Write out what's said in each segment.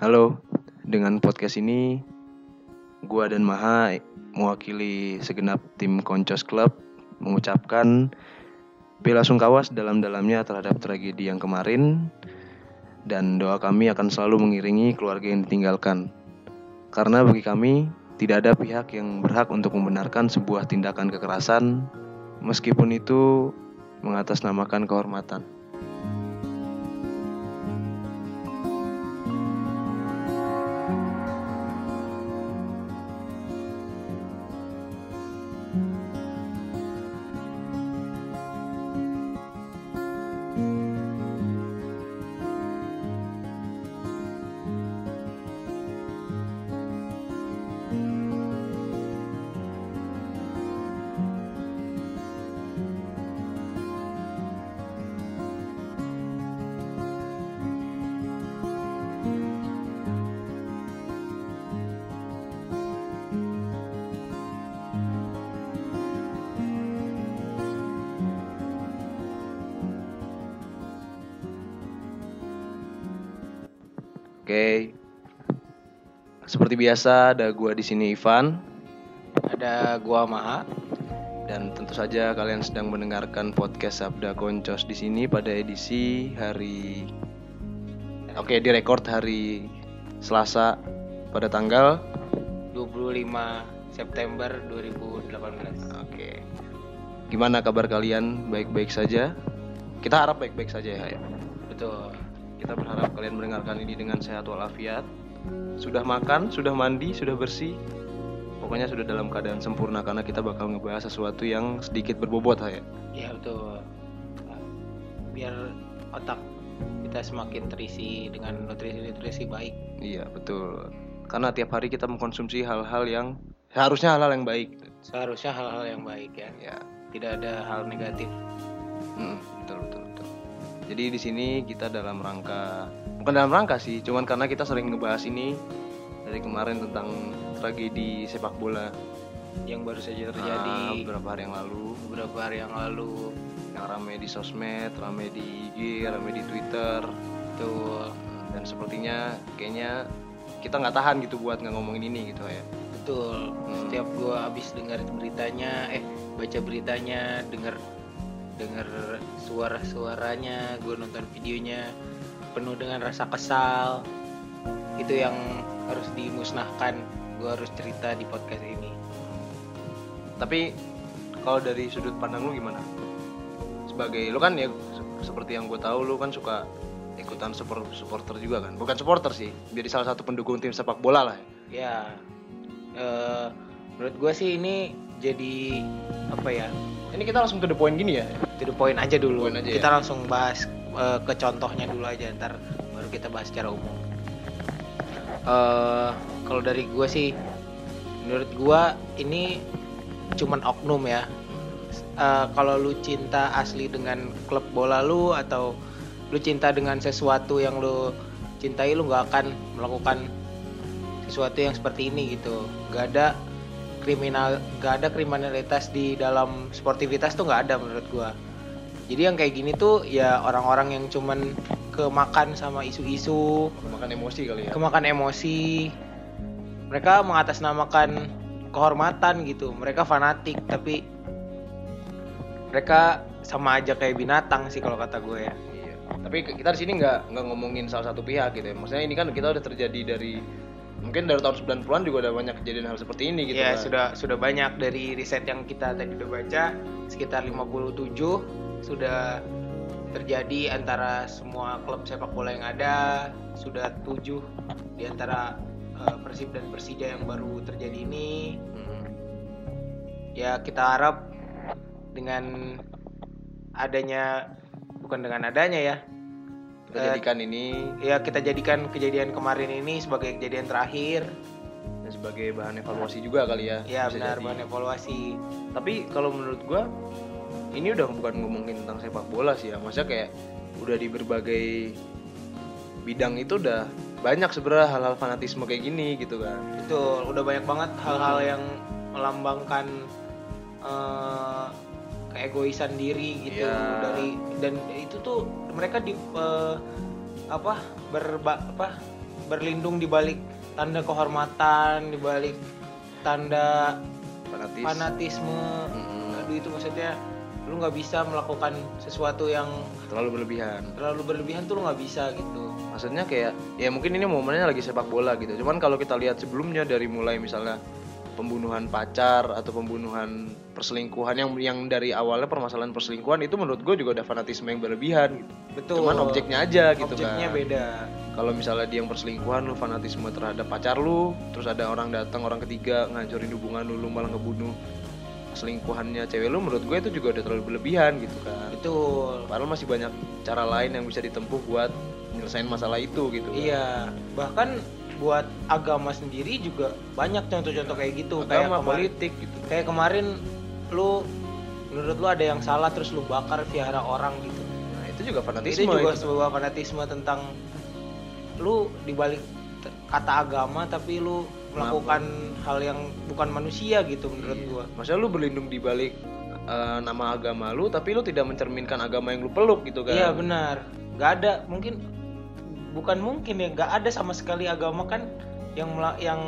Halo, dengan podcast ini gua dan Maha mewakili segenap tim Koncos Club mengucapkan bela sungkawa dalam-dalamnya terhadap tragedi yang kemarin dan doa kami akan selalu mengiringi keluarga yang ditinggalkan. Karena bagi kami tidak ada pihak yang berhak untuk membenarkan sebuah tindakan kekerasan meskipun itu mengatasnamakan kehormatan. Oke. Seperti biasa ada gua di sini Ivan Ada gua Maha. dan tentu saja kalian sedang mendengarkan podcast Sabda Koncos di sini pada edisi hari Oke, direkord hari Selasa pada tanggal 25 September 2018. Oke. Gimana kabar kalian? Baik-baik saja? Kita harap baik-baik saja ya. Betul. Kita berharap kalian mendengarkan ini dengan sehat walafiat. Sudah makan, sudah mandi, sudah bersih. Pokoknya sudah dalam keadaan sempurna karena kita bakal ngebahas sesuatu yang sedikit berbobot ya. Iya betul. Biar otak kita semakin terisi dengan nutrisi-nutrisi baik. Iya, betul. Karena tiap hari kita mengkonsumsi hal-hal yang harusnya hal-hal yang baik. Seharusnya hal-hal yang baik ya. Ya, Tidak ada hal negatif. mm, betul betul betul. Jadi di sini kita dalam rangka bukan dalam rangka sih, cuman karena kita sering ngebahas ini dari kemarin tentang tragedi sepak bola Yang baru saja terjadi beberapa hari yang lalu beberapa hari yang lalu. yang rame di sosmed, rame di IG, rame di Twitter Betul. dan sepertinya kayaknya kita nggak tahan gitu buat nggak ngomongin ini gitu ya. Betul. Hmm. Setiap gua habis dengar beritanya, eh baca beritanya, dengar dengar suara-suaranya, gua nonton videonya penuh dengan rasa kesal. Itu yang harus dimusnahkan. Gua harus cerita di podcast ini. Tapi kalau dari sudut pandang lu gimana? Sebagai lu kan ya se- seperti yang gue tahu lu kan suka ikutan supporter juga kan? Bukan supporter sih, jadi salah satu pendukung tim sepak bola lah. Ya, eh, menurut gua sih ini jadi apa ya? Ini kita langsung ke the point gini ya. To the point aja dulu. Point aja kita ya? langsung bahas eh, ke contohnya dulu aja, ntar baru kita bahas secara umum. eh kalau dari gue sih, menurut gue ini cuman oknum ya. Eh, kalau lu cinta asli dengan klub bola lu atau lu cinta dengan sesuatu yang lu cintai, lu nggak akan melakukan sesuatu yang seperti ini gitu. Gak ada kriminal, gak ada kriminalitas di dalam sportivitas tuh nggak ada menurut gua. Jadi yang kayak gini tuh ya orang-orang yang cuman kemakan sama isu-isu, Makan emosi kali ya. kemakan emosi. Mereka mengatasnamakan kehormatan gitu. Mereka fanatik tapi mereka sama aja kayak binatang sih kalau kata gue ya. Iya. Tapi kita di sini nggak nggak ngomongin salah satu pihak gitu ya. Maksudnya ini kan kita udah terjadi dari mungkin dari tahun 90-an juga ada banyak kejadian hal seperti ini gitu ya kan. sudah sudah banyak dari riset yang kita tadi udah baca sekitar 57 sudah terjadi antara semua klub sepak bola yang ada sudah tujuh di antara eh, Persib dan Persija yang baru terjadi ini Hmm. ya kita harap dengan adanya bukan dengan adanya ya Kita Eh, jadikan ini ya kita jadikan kejadian kemarin ini sebagai kejadian terakhir dan sebagai bahan evaluasi juga kali ya. ya benar jadi. bahan evaluasi Tapi kalau menurut gua ini udah bukan ngomongin tentang sepak bola sih ya. Maksudnya kayak udah di berbagai bidang itu udah banyak sebenarnya hal-hal fanatisme kayak gini gitu kan. Betul, udah banyak banget hal-hal yang melambangkan eh, keegoisan diri gitu Iya. dari dan itu tuh mereka di eh, apa berba apa berlindung di balik tanda kehormatan di balik tanda fanatis fanatisme Hmm. aduh itu maksudnya lu nggak bisa melakukan sesuatu yang terlalu berlebihan. terlalu berlebihan tuh lu nggak bisa gitu. Maksudnya kayak ya mungkin ini momennya lagi sepak bola gitu. Cuman kalau kita lihat sebelumnya dari mulai misalnya pembunuhan pacar atau pembunuhan perselingkuhan yang yang dari awalnya permasalahan perselingkuhan itu menurut gue juga ada fanatisme yang berlebihan gitu. betul. Cuman objeknya aja gitu objeknya kan beda. Kalau misalnya dia yang perselingkuhan lu fanatisme terhadap pacar lu terus ada orang datang orang ketiga ngancurin hubungan lu lu malah ngebunuh selingkuhannya cewek lu menurut gue itu juga udah terlalu berlebihan gitu kan. Betul. Padahal masih banyak cara lain yang bisa ditempuh buat nyelesain masalah itu gitu kan. iya. Bahkan buat agama sendiri juga banyak contoh-contoh kayak gitu. Kayak agama kemarin politik gitu. kayak kemarin lu menurut lu ada yang salah terus lu bakar vihara orang gitu. Nah itu juga fanatisme itu juga itu. sebuah fanatisme tentang lu dibalik kata agama tapi lu melakukan hal yang bukan manusia gitu menurut Iya. gua. Maksudnya lu berlindung di balik eh, nama agama lu tapi lu tidak mencerminkan agama yang lu peluk gitu kan? Iya benar. Nggak ada mungkin bukan mungkin ya nggak ada sama sekali agama kan yang yang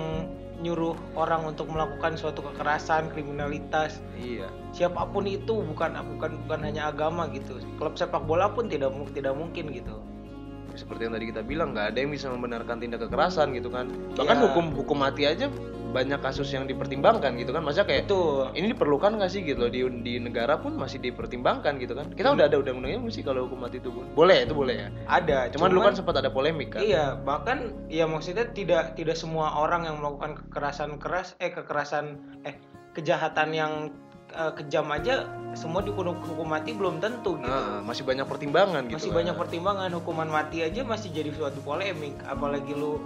nyuruh orang untuk melakukan suatu kekerasan kriminalitas. Iya. Siapa pun itu bukan bukan bukan hanya agama gitu. Klub sepak bola pun tidak tidak mungkin gitu seperti yang tadi kita bilang nggak ada yang bisa membenarkan tindak kekerasan gitu kan. Bahkan Iya. hukum hukum mati aja banyak kasus yang dipertimbangkan gitu kan. Maksudnya kayak itu ini diperlukan nggak sih gitu loh? Di di negara pun masih dipertimbangkan gitu kan. Kita udah ada undang-undangnya belum sih kalau hukum mati itu boleh itu boleh ya? Ada cuman, dulu kan sempat ada polemik kan? Iya, bahkan ya maksudnya tidak tidak semua orang yang melakukan kekerasan keras eh kekerasan eh kejahatan yang eh, kejam aja semua dihukum hukum mati belum tentu gitu. Ah, masih banyak pertimbangan gitu masih kan. banyak pertimbangan hukuman mati aja masih jadi suatu polemik apalagi lu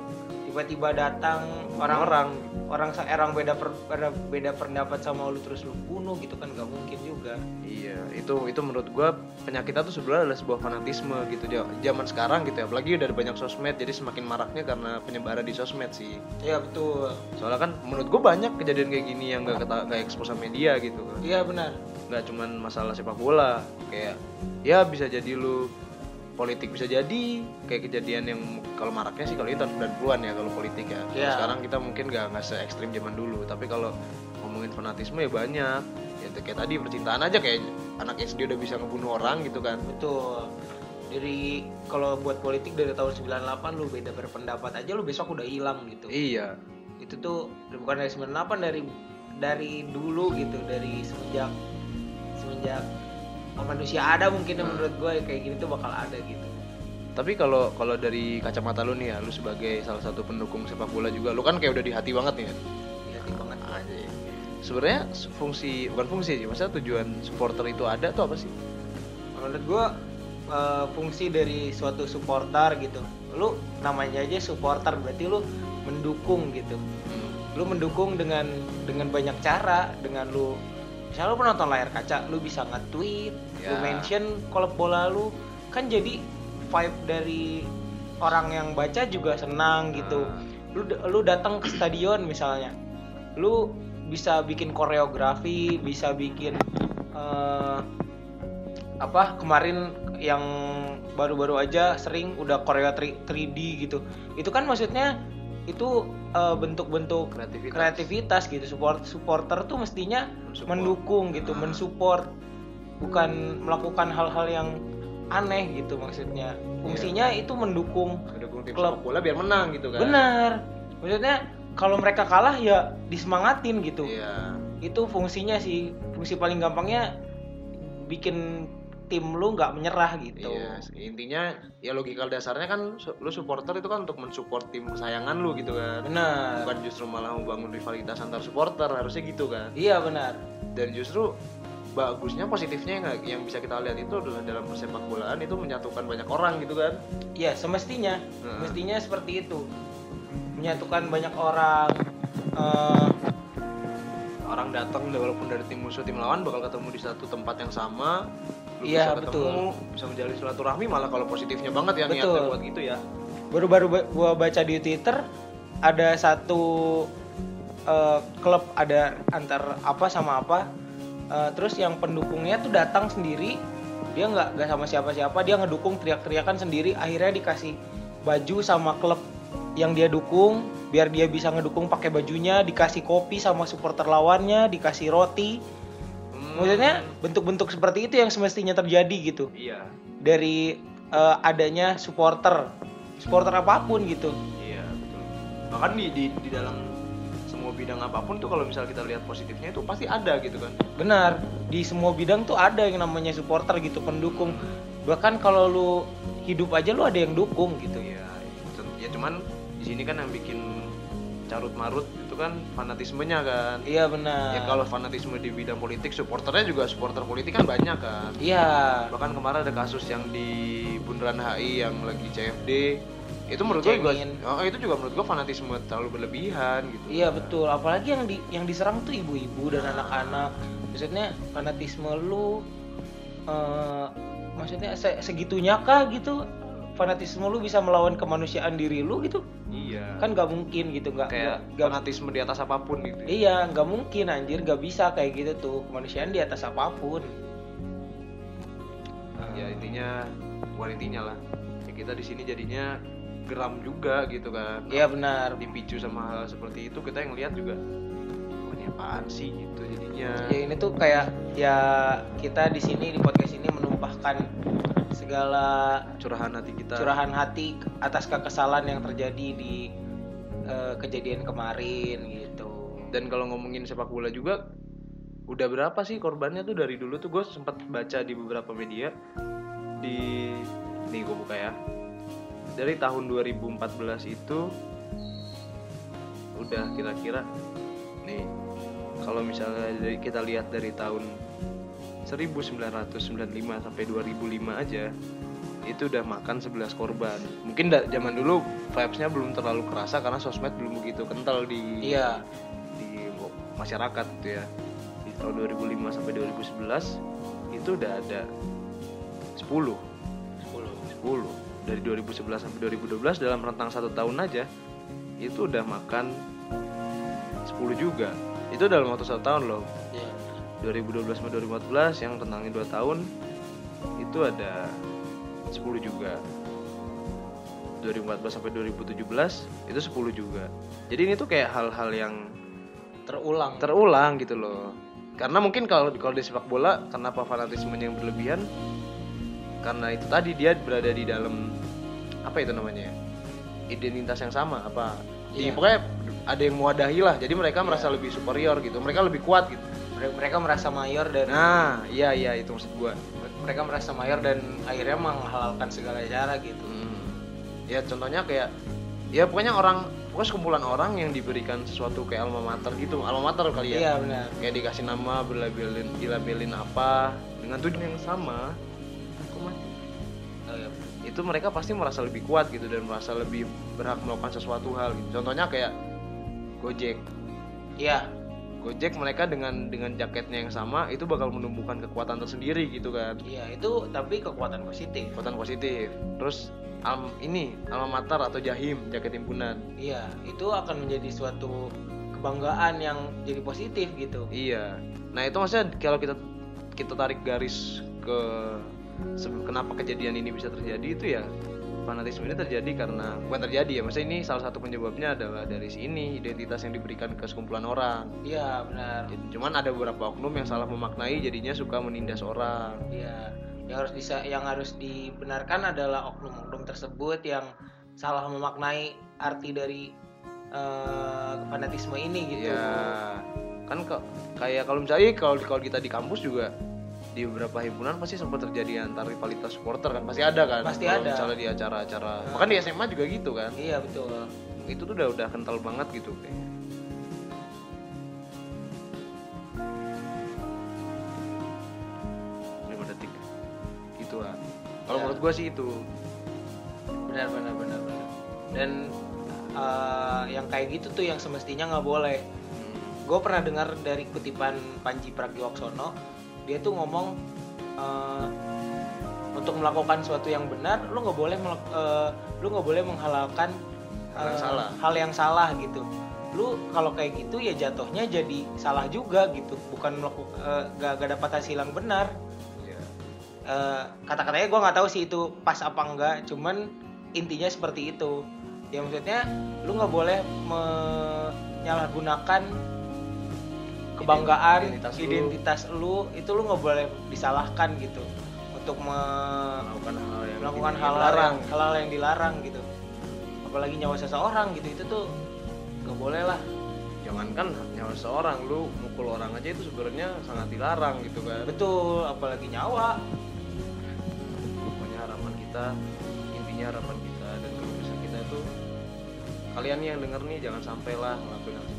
tiba-tiba datang orang-orang orang orang beda per- beda, beda pendapat sama lu terus lu bunuh gitu kan nggak mungkin juga Iya, itu itu menurut gua penyakitnya tuh sebenarnya adalah sebuah fanatisme gitu dia zaman sekarang gitu ya. Apalagi udah ada banyak sosmed jadi semakin maraknya karena penyebaran di sosmed sih. iya betul Soalnya kan menurut gua banyak kejadian kayak gini yang gak keta gak expose sama media gitu kan. iya benar Nggak cuman masalah sepak bola, kayak ya bisa jadi lu politik bisa jadi kayak kejadian yang kalau maraknya sih kalau itu tahun 90-an ya kalau politik ya. Iya. sekarang kita mungkin nggak nggak se ekstrim zaman dulu, tapi kalau ngomongin fanatisme ya banyak. Ya kayak tadi percintaan aja kayak anak SD udah bisa ngebunuh orang gitu kan. Betul. Dari kalau buat politik dari tahun 98 lu beda berpendapat aja lu besok udah hilang gitu. Iya. Itu tuh bukan dari 98 dari dari dulu gitu, dari semenjak semenjak manusia ada mungkin yang menurut gue kayak gini tuh bakal ada gitu. Tapi kalau kalau dari kacamata lu nih ya, lu sebagai salah satu pendukung sepak bola juga, lu kan kayak udah di hati banget nih. ya. Iya banget. Aja. Sebenarnya fungsi bukan fungsi sih, maksudnya tujuan supporter itu ada tuh apa sih? Menurut gue eh, fungsi dari suatu supporter gitu. Lu namanya aja supporter berarti lu mendukung gitu. Hmm. lu mendukung dengan dengan banyak cara dengan lu misalnya lu penonton layar kaca lu bisa nge-tweet lu Ya. mention klub bola lu kan jadi vibe dari orang yang baca juga senang gitu Ah. lu lu datang ke stadion misalnya lu bisa bikin koreografi bisa bikin eh, apa kemarin yang baru-baru aja sering udah koreo 3- 3D gitu itu kan maksudnya itu eh, bentuk-bentuk Kreativitas. kreativitas gitu support supporter tuh mestinya Mensupport. mendukung gitu Ah. mensupport bukan melakukan hal-hal yang aneh gitu maksudnya fungsinya itu mendukung Mendukung tim Klub. bola biar menang gitu kan. benar maksudnya kalau mereka kalah ya disemangatin gitu Iya. itu fungsinya sih fungsi paling gampangnya bikin tim lu nggak menyerah gitu Iya, intinya ya logika dasarnya kan lu supporter itu kan untuk mensupport tim kesayangan lu gitu kan. benar Bukan justru malah membangun rivalitas antar supporter, harusnya gitu kan. iya benar Dan justru bagusnya positifnya yang, yang bisa kita lihat itu adalah dalam persepak bolaan itu menyatukan banyak orang gitu kan. iya semestinya Heeh. mestinya seperti itu menyatukan banyak orang eh, Orang datang walaupun dari tim musuh tim lawan bakal ketemu di satu tempat yang sama. Lu Iya, bisa ketemu, bisa menjalin silaturahmi malah kalau positifnya banget ya niatnya Betul. buat gitu ya. baru-baru ba- gua baca di Twitter ada satu eh, klub ada antar apa sama apa eh, terus yang pendukungnya tuh datang sendiri dia nggak nggak sama siapa-siapa dia ngedukung teriak-teriakan sendiri akhirnya dikasih baju sama klub yang dia dukung biar dia bisa ngedukung pakai bajunya dikasih kopi sama supporter lawannya dikasih roti. Maksudnya bentuk-bentuk seperti itu yang semestinya terjadi gitu. Iya. Dari eh, adanya supporter supporter apa pun gitu. Iya betul. Bahkan di, di di dalam semua bidang apa pun tuh kalau misal kita lihat positifnya itu pasti ada gitu kan. Benar. Di semua bidang tuh ada yang namanya supporter gitu pendukung. Bahkan kalau lu hidup aja lu ada yang dukung gitu. Ya ya cuman di sini kan yang bikin carut marut itu kan fanatismenya kan. Iya benar. Ya kalau fanatisme di bidang politik supporternya juga supporter politik kan banyak kan. Iya. Bahkan kemarin ada kasus yang di Bundaran HI yang lagi CFD itu menurut gue juga oh, itu juga menurut gue fanatisme terlalu berlebihan gitu. Iya betul. Apalagi yang di yang diserang tuh ibu-ibu dan anak-anak. Maksudnya fanatisme lu eh, maksudnya se- segitunya kah gitu fanatisme lu bisa melawan kemanusiaan diri lu gitu. Iya. Kan nggak mungkin gitu nggak kayak nggak fanatisme di atas apa pun gitu Iya, nggak mungkin anjir, nggak bisa kayak gitu tuh. Kemanusiaan di atas apa pun. ya intinya bukan intinya lah. Ya kita di sini jadinya geram juga gitu kan. Iya benar. dipicu sama hal seperti itu kita yang lihat juga "Wah, ini apaan sih? Gitu jadinya. Ya ini tuh kayak ya kita di sini di podcast ini menumpahkan segala curahan hati kita. curahan hati atas kekesalan yang terjadi di eh, kejadian kemarin gitu. dan kalau ngomongin sepak bola juga udah berapa sih korbannya tuh dari dulu tuh? Gue sempat baca di beberapa media. Di nih gue buka ya. Dari tahun 2014 itu udah kira-kira nih kalau misalnya dari kita lihat dari tahun 1995 sampai 2005 aja itu udah makan 11 korban. Mungkin da- zaman dulu vibesnya belum terlalu kerasa karena sosmed belum begitu kental di Iya, di masyarakat gitu ya. Di tahun 2005 sampai 2011 itu udah ada 10 10 dari 2011 sampai 2012 dalam rentang satu tahun aja itu udah makan 10 juga. Itu dalam waktu satu tahun loh. 2012 sampai 2014 yang rentangnya 2 tahun itu ada 10 juga 2014 sampai 2017 itu 10 juga jadi ini tuh kayak hal-hal yang Terulang. terulang gitu loh karena mungkin kalau kalau di sepak bola kenapa fanatismenya yang berlebihan karena itu tadi dia berada di dalam apa itu namanya ya? identitas yang sama apa Di- Iya. pokoknya ada yang mewadahi lah jadi mereka Iya. merasa lebih superior gitu mereka lebih kuat gitu mereka merasa mayor dan nah iya iya itu maksud gua mereka merasa mayor dan akhirnya menghalalkan segala cara gitu. Hmm. ya contohnya kayak ya pokoknya orang pokoknya sekumpulan orang yang diberikan sesuatu kayak alma mater gitu alma mater kali ya Iya benar. kayak dikasih nama berlabelin dilabelin apa dengan tujuan yang sama mati? Oh, iya. itu mereka pasti merasa lebih kuat gitu dan merasa lebih berhak melakukan sesuatu hal gitu contohnya kayak Gojek Iya, Gojek mereka dengan dengan jaketnya yang sama itu bakal menumbuhkan kekuatan tersendiri gitu kan iya itu tapi kekuatan positif. kekuatan positif terus al ini alma mater atau jahim jaket himpunan Iya, itu akan menjadi suatu kebanggaan yang jadi positif gitu. Iya. Nah itu maksudnya kalau kita kita tarik garis ke kenapa kejadian ini bisa terjadi itu ya fanatisme ini terjadi karena bukan terjadi ya maksudnya ini salah satu penyebabnya adalah dari sini identitas yang diberikan ke sekumpulan orang. Iya benar. Cuman ada beberapa oknum yang salah memaknai jadinya suka menindas orang. Iya, yang harus bisa yang harus dibenarkan adalah oknum-oknum tersebut yang salah memaknai arti dari eh, fanatisme ini gitu. Iya. Kan kok kayak kalau misalnya kalau kalau kita di kampus juga di beberapa himpunan pasti sempat terjadi antar rivalitas supporter kan pasti ada kan Pasti Kalau ada. misalnya di acara-acara Nah. bahkan di SMA juga gitu kan Iya betul. itu tuh udah udah kental banget gitu kayaknya lima detik gitu ah kalau Ya. menurut gua sih itu Benar benar benar benar. Dan eh, yang kayak gitu tuh yang semestinya nggak boleh. Gue pernah dengar dari kutipan Panji Pragiwaksono, dia tuh ngomong eh, untuk melakukan sesuatu yang benar, lu nggak boleh eh, lu nggak boleh menghalalkan Hal yang eh, salah. hal yang salah gitu. Lu kalau kayak gitu ya jatuhnya jadi salah juga gitu, bukan melakukan gak, gak dapat hasil yang benar. Iya. Eh, kata-katanya gue nggak tahu sih itu pas apa enggak cuman intinya seperti itu ya maksudnya lu nggak boleh menyalahgunakan kebanggaan Identitas identitas, lu. lu. itu lu nggak boleh disalahkan gitu untuk me- melakukan hal yang melakukan hal dilarang. yang hal yang dilarang gitu apalagi nyawa seseorang gitu itu tuh nggak boleh lah jangankan nyawa seorang lu mukul orang aja itu sebenarnya sangat dilarang gitu kan betul apalagi nyawa pokoknya harapan kita intinya harapan kita dan bisa kita itu kalian yang denger nih jangan sampai lah ngelakuin hal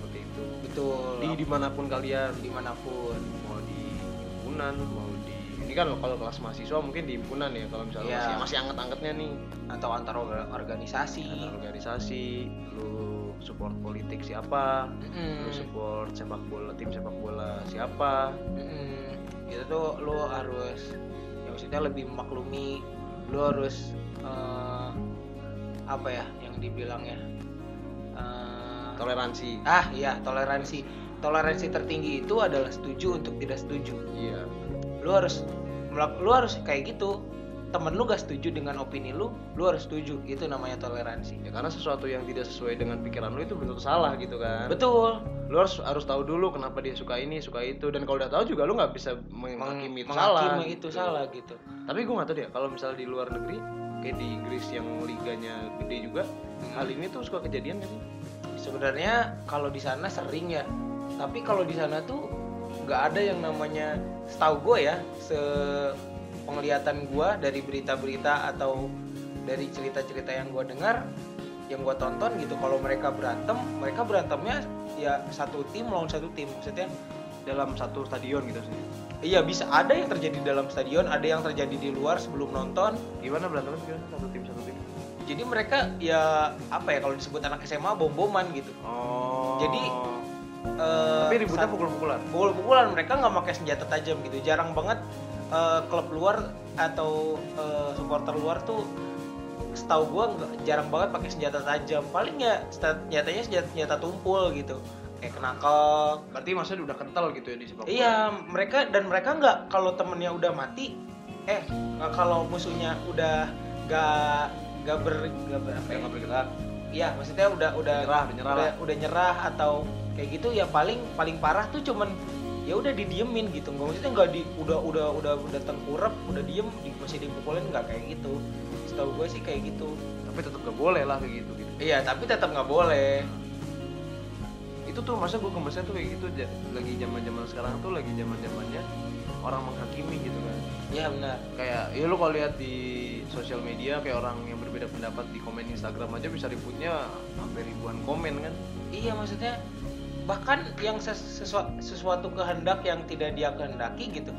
betul. Di di mana pun kalian di mana pun. Mau di himpunan mau di ini kan kalau kelas mahasiswa mungkin di himpunan ya kalau misalnya Iya. masih masih anget-angetnya nih. Atau antar orga- organisasi. Antar organisasi lu support politik siapa? Mm-mm. lu support sepak bola tim sepak bola siapa? Mm-mm. itu tuh lu harus ya maksudnya lebih memaklumi lu harus eh, apa ya yang dibilangnya? Eh, toleransi. Ah iya toleransi. Toleransi tertinggi itu adalah setuju untuk tidak setuju. Iya. Lu harus lu harus kayak gitu. Temen lu gak setuju dengan opini lu lu harus setuju. Itu namanya toleransi. Ya karena sesuatu yang tidak sesuai dengan pikiran lu itu benar salah gitu kan. Betul. Lu harus harus tahu dulu kenapa dia suka ini suka itu. Dan kalau udah tahu juga lu nggak bisa menghakimi Meng- salah itu gitu. salah gitu. Tapi gue nggak tahu deh kalau misalnya di luar negeri kayak di Inggris yang liganya gede juga hal ini tuh suka kejadian sih sebenarnya kalau di sana sering ya. Tapi kalau di sana tuh nggak ada yang namanya setahu gue ya se penglihatan gue dari berita-berita atau dari cerita-cerita yang gue dengar yang gue tonton gitu. Kalau mereka berantem mereka berantemnya ya satu tim lawan satu tim. Maksudnya dalam satu stadion gitu sih. Iya bisa. Ada yang terjadi dalam stadion ada yang terjadi di luar sebelum nonton. Gimana berantemnya? Satu tim satu tim jadi mereka ya apa ya kalau disebut anak SMA bom-boman gitu. Oh. Jadi, Eh, tapi ributnya pukul-pukulan? pukul-pukulan mereka nggak pakai senjata tajam gitu. Jarang banget eh, klub luar atau eh, supporter luar tuh setahu gua nggak jarang banget pakai senjata tajam. Paling ya senjatanya senjata, senjata tumpul gitu. Kayak kenakal. Berarti maksudnya udah kental gitu ya di sepak bola? Iya mereka dan mereka nggak kalau temennya udah mati eh kalau musuhnya udah nggak nggak ber nggak ber, apa ya? nggak bergerak. Iya, maksudnya udah udah Nyerah, udah nyerah. udah, udah nyerah atau kayak gitu ya paling paling parah tuh cuman ya udah didiemin gitu. Nggak maksudnya nggak di udah udah udah udah tengkurap udah diem di, masih dipukulin nggak kayak gitu. Setahu gue sih kayak gitu. Tapi tetap gak boleh lah kayak gitu gitu. Iya tapi tetap nggak boleh. Itu tuh masa gue kemesnya tuh kayak gitu lagi zaman zaman sekarang tuh lagi zaman zamannya orang menghakimi gitu kan iya benar. Kayak ya lu kalau lihat di sosial media kayak orang yang berbeda pendapat di komen Instagram aja bisa ributnya sampai ribuan komen kan? Iya maksudnya bahkan yang ses- sesua- sesuatu kehendak yang tidak dia kehendaki gitu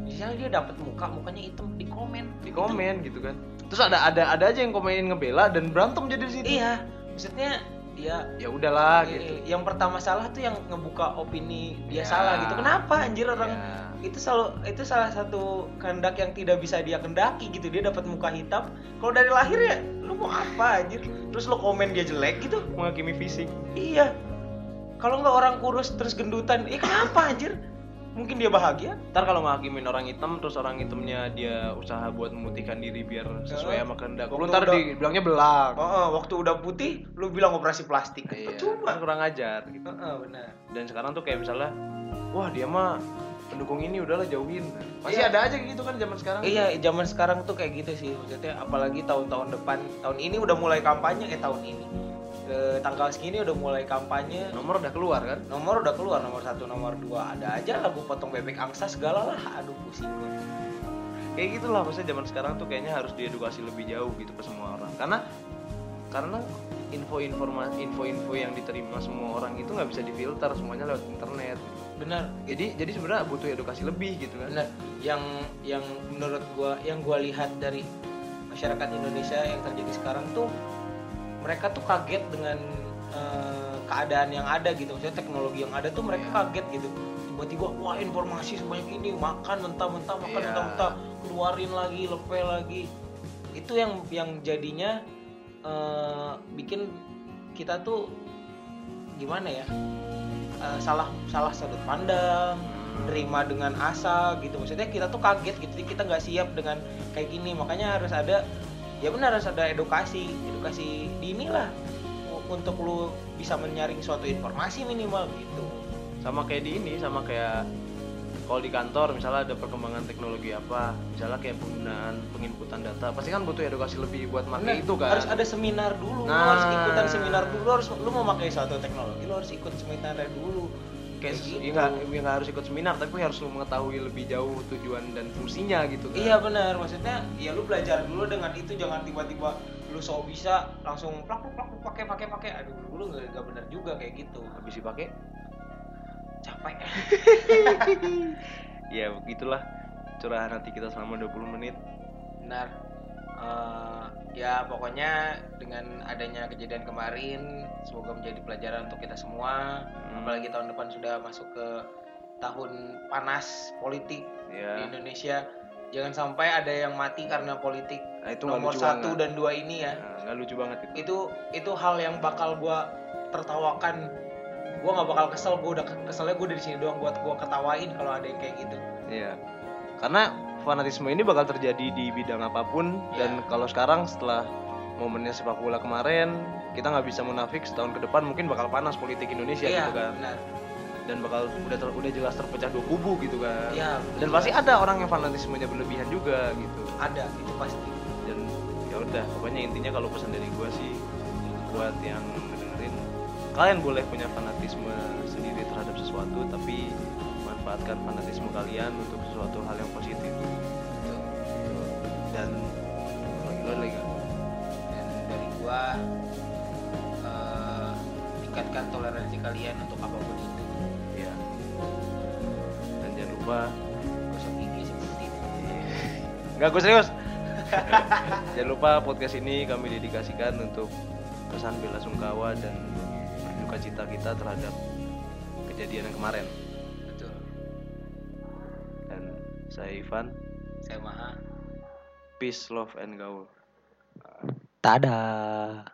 misalnya dia dapat muka mukanya hitam di komen. Di komen gitu kan. Terus ada ada ada aja yang komenin ngebela dan berantem jadi di situ. Iya maksudnya dia ya udahlah Eh, gitu. yang pertama salah tuh yang ngebuka opini dia Ya. salah gitu. Kenapa anjir orang Ya. Itu selalu itu salah satu kehendak yang tidak bisa dia kendaki gitu. Dia dapat muka hitam. Kalau dari lahir ya lu mau apa anjir? Terus lu komen dia jelek gitu. Menghakimi fisik. Iya. Kalau nggak orang kurus terus gendutan eh kenapa anjir? Mungkin dia bahagia. Ntar kalau ngakimin orang hitam terus orang hitamnya dia usaha buat memutihkan diri biar sesuai Ya. sama kehendak. Lu ntar udah- dibilangnya belang. Oh, oh, waktu udah putih lu bilang operasi plastik. Iya, cuma kurang ajar gitu. benar. Dan sekarang tuh kayak misalnya, wah dia mah pendukung ini udahlah jauhin. Masih Iya. ada aja gitu kan zaman sekarang. Iya, zaman sekarang tuh kayak gitu sih. Maksudnya apalagi tahun-tahun depan, tahun ini udah mulai kampanye eh tahun ini. Ke tanggal segini udah mulai kampanye. Nomor udah keluar kan? Nomor udah keluar, nomor satu, nomor dua ada aja lagu potong bebek angsa segala lah. Aduh pusing gue. Kayak gitulah maksudnya zaman sekarang tuh kayaknya harus diedukasi lebih jauh gitu ke semua orang. Karena karena info informasi info-info yang diterima semua orang itu nggak bisa difilter semuanya lewat internet. Benar, Jadi jadi sebenarnya butuh edukasi lebih gitu kan. benar. Yang yang menurut gua, yang gua lihat dari masyarakat Indonesia yang terjadi sekarang tuh mereka tuh kaget dengan eh, keadaan yang ada gitu. Maksudnya teknologi yang ada tuh mereka Iya. kaget gitu. Tiba-tiba wah informasi sebanyak ini, makan mentah-mentah, makan Iya. mentah-mentah, keluarin lagi, lepel lagi. Itu yang yang jadinya eh, bikin kita tuh gimana ya? Eh, salah salah sudut pandang, nerima dengan asa gitu. Maksudnya kita tuh kaget gitu kita nggak siap dengan kayak gini. Makanya harus ada ya benar harus ada edukasi edukasi dini lah u- untuk lu bisa menyaring suatu informasi minimal gitu. Sama kayak di ini sama kayak kalau di kantor misalnya ada perkembangan teknologi apa misalnya kayak penggunaan penginputan data pasti kan butuh edukasi lebih buat pakai itu kan. Harus ada seminar dulu lu Nah. harus ikutan seminar dulu lu harus lu mau pakai suatu teknologi lu harus ikut seminarnya dulu. Kayak gitu. ya nggak ya harus ikut seminar tapi harus lu mengetahui lebih jauh tujuan dan fungsinya gitu kan. Iya benar, maksudnya ya lu belajar dulu dengan itu jangan tiba-tiba lu sok bisa langsung plak plak plak pakai pakai pakai. Aduh nggak nggak benar juga kayak gitu. Habis dipakai capek. Ya begitulah. Curahan hati kita selama 20 menit. Benar. Eh, ya pokoknya dengan adanya kejadian kemarin semoga menjadi pelajaran untuk kita semua. Hmm. apalagi tahun depan sudah masuk ke tahun panas politik di ya Indonesia. Jangan sampai ada yang mati karena politik nah, itu nomor satu banget. dan dua ini ya. Nah, nggak lucu banget itu. Itu itu hal yang bakal gua tertawakan gua nggak bakal kesel gua udah keselnya gua dari sini doang buat gua ketawain kalau ada yang kayak gitu Iya. Karena fanatisme ini bakal terjadi di bidang apa pun Iya. dan kalau sekarang setelah momennya sepak bola kemarin kita nggak bisa munafik setahun ke depan mungkin bakal panas politik Indonesia iya gitu kan benar dan bakal udah ter- udah jelas terpecah dua kubu gitu kan Iya, dan jelas. pasti ada orang yang fanatismenya berlebihan juga gitu ada itu pasti dan ya udah pokoknya intinya kalau pesan dari gua sih buat yang kalian boleh punya fanatisme sendiri terhadap sesuatu tapi manfaatkan fanatisme kalian untuk sesuatu hal yang positif. Dan lagi? dan dari gua eh, tingkatkan toleransi kalian untuk apa pun itu. Iya. dan jangan lupa gosok gigi seperti itu nggak gue serius. Jangan lupa podcast ini kami dedikasikan untuk pesan bela sungkawa dan berduka cita kita terhadap kejadian yang kemarin. Betul. Dan saya Ivan. Saya maha. Peace love and gaul. Tada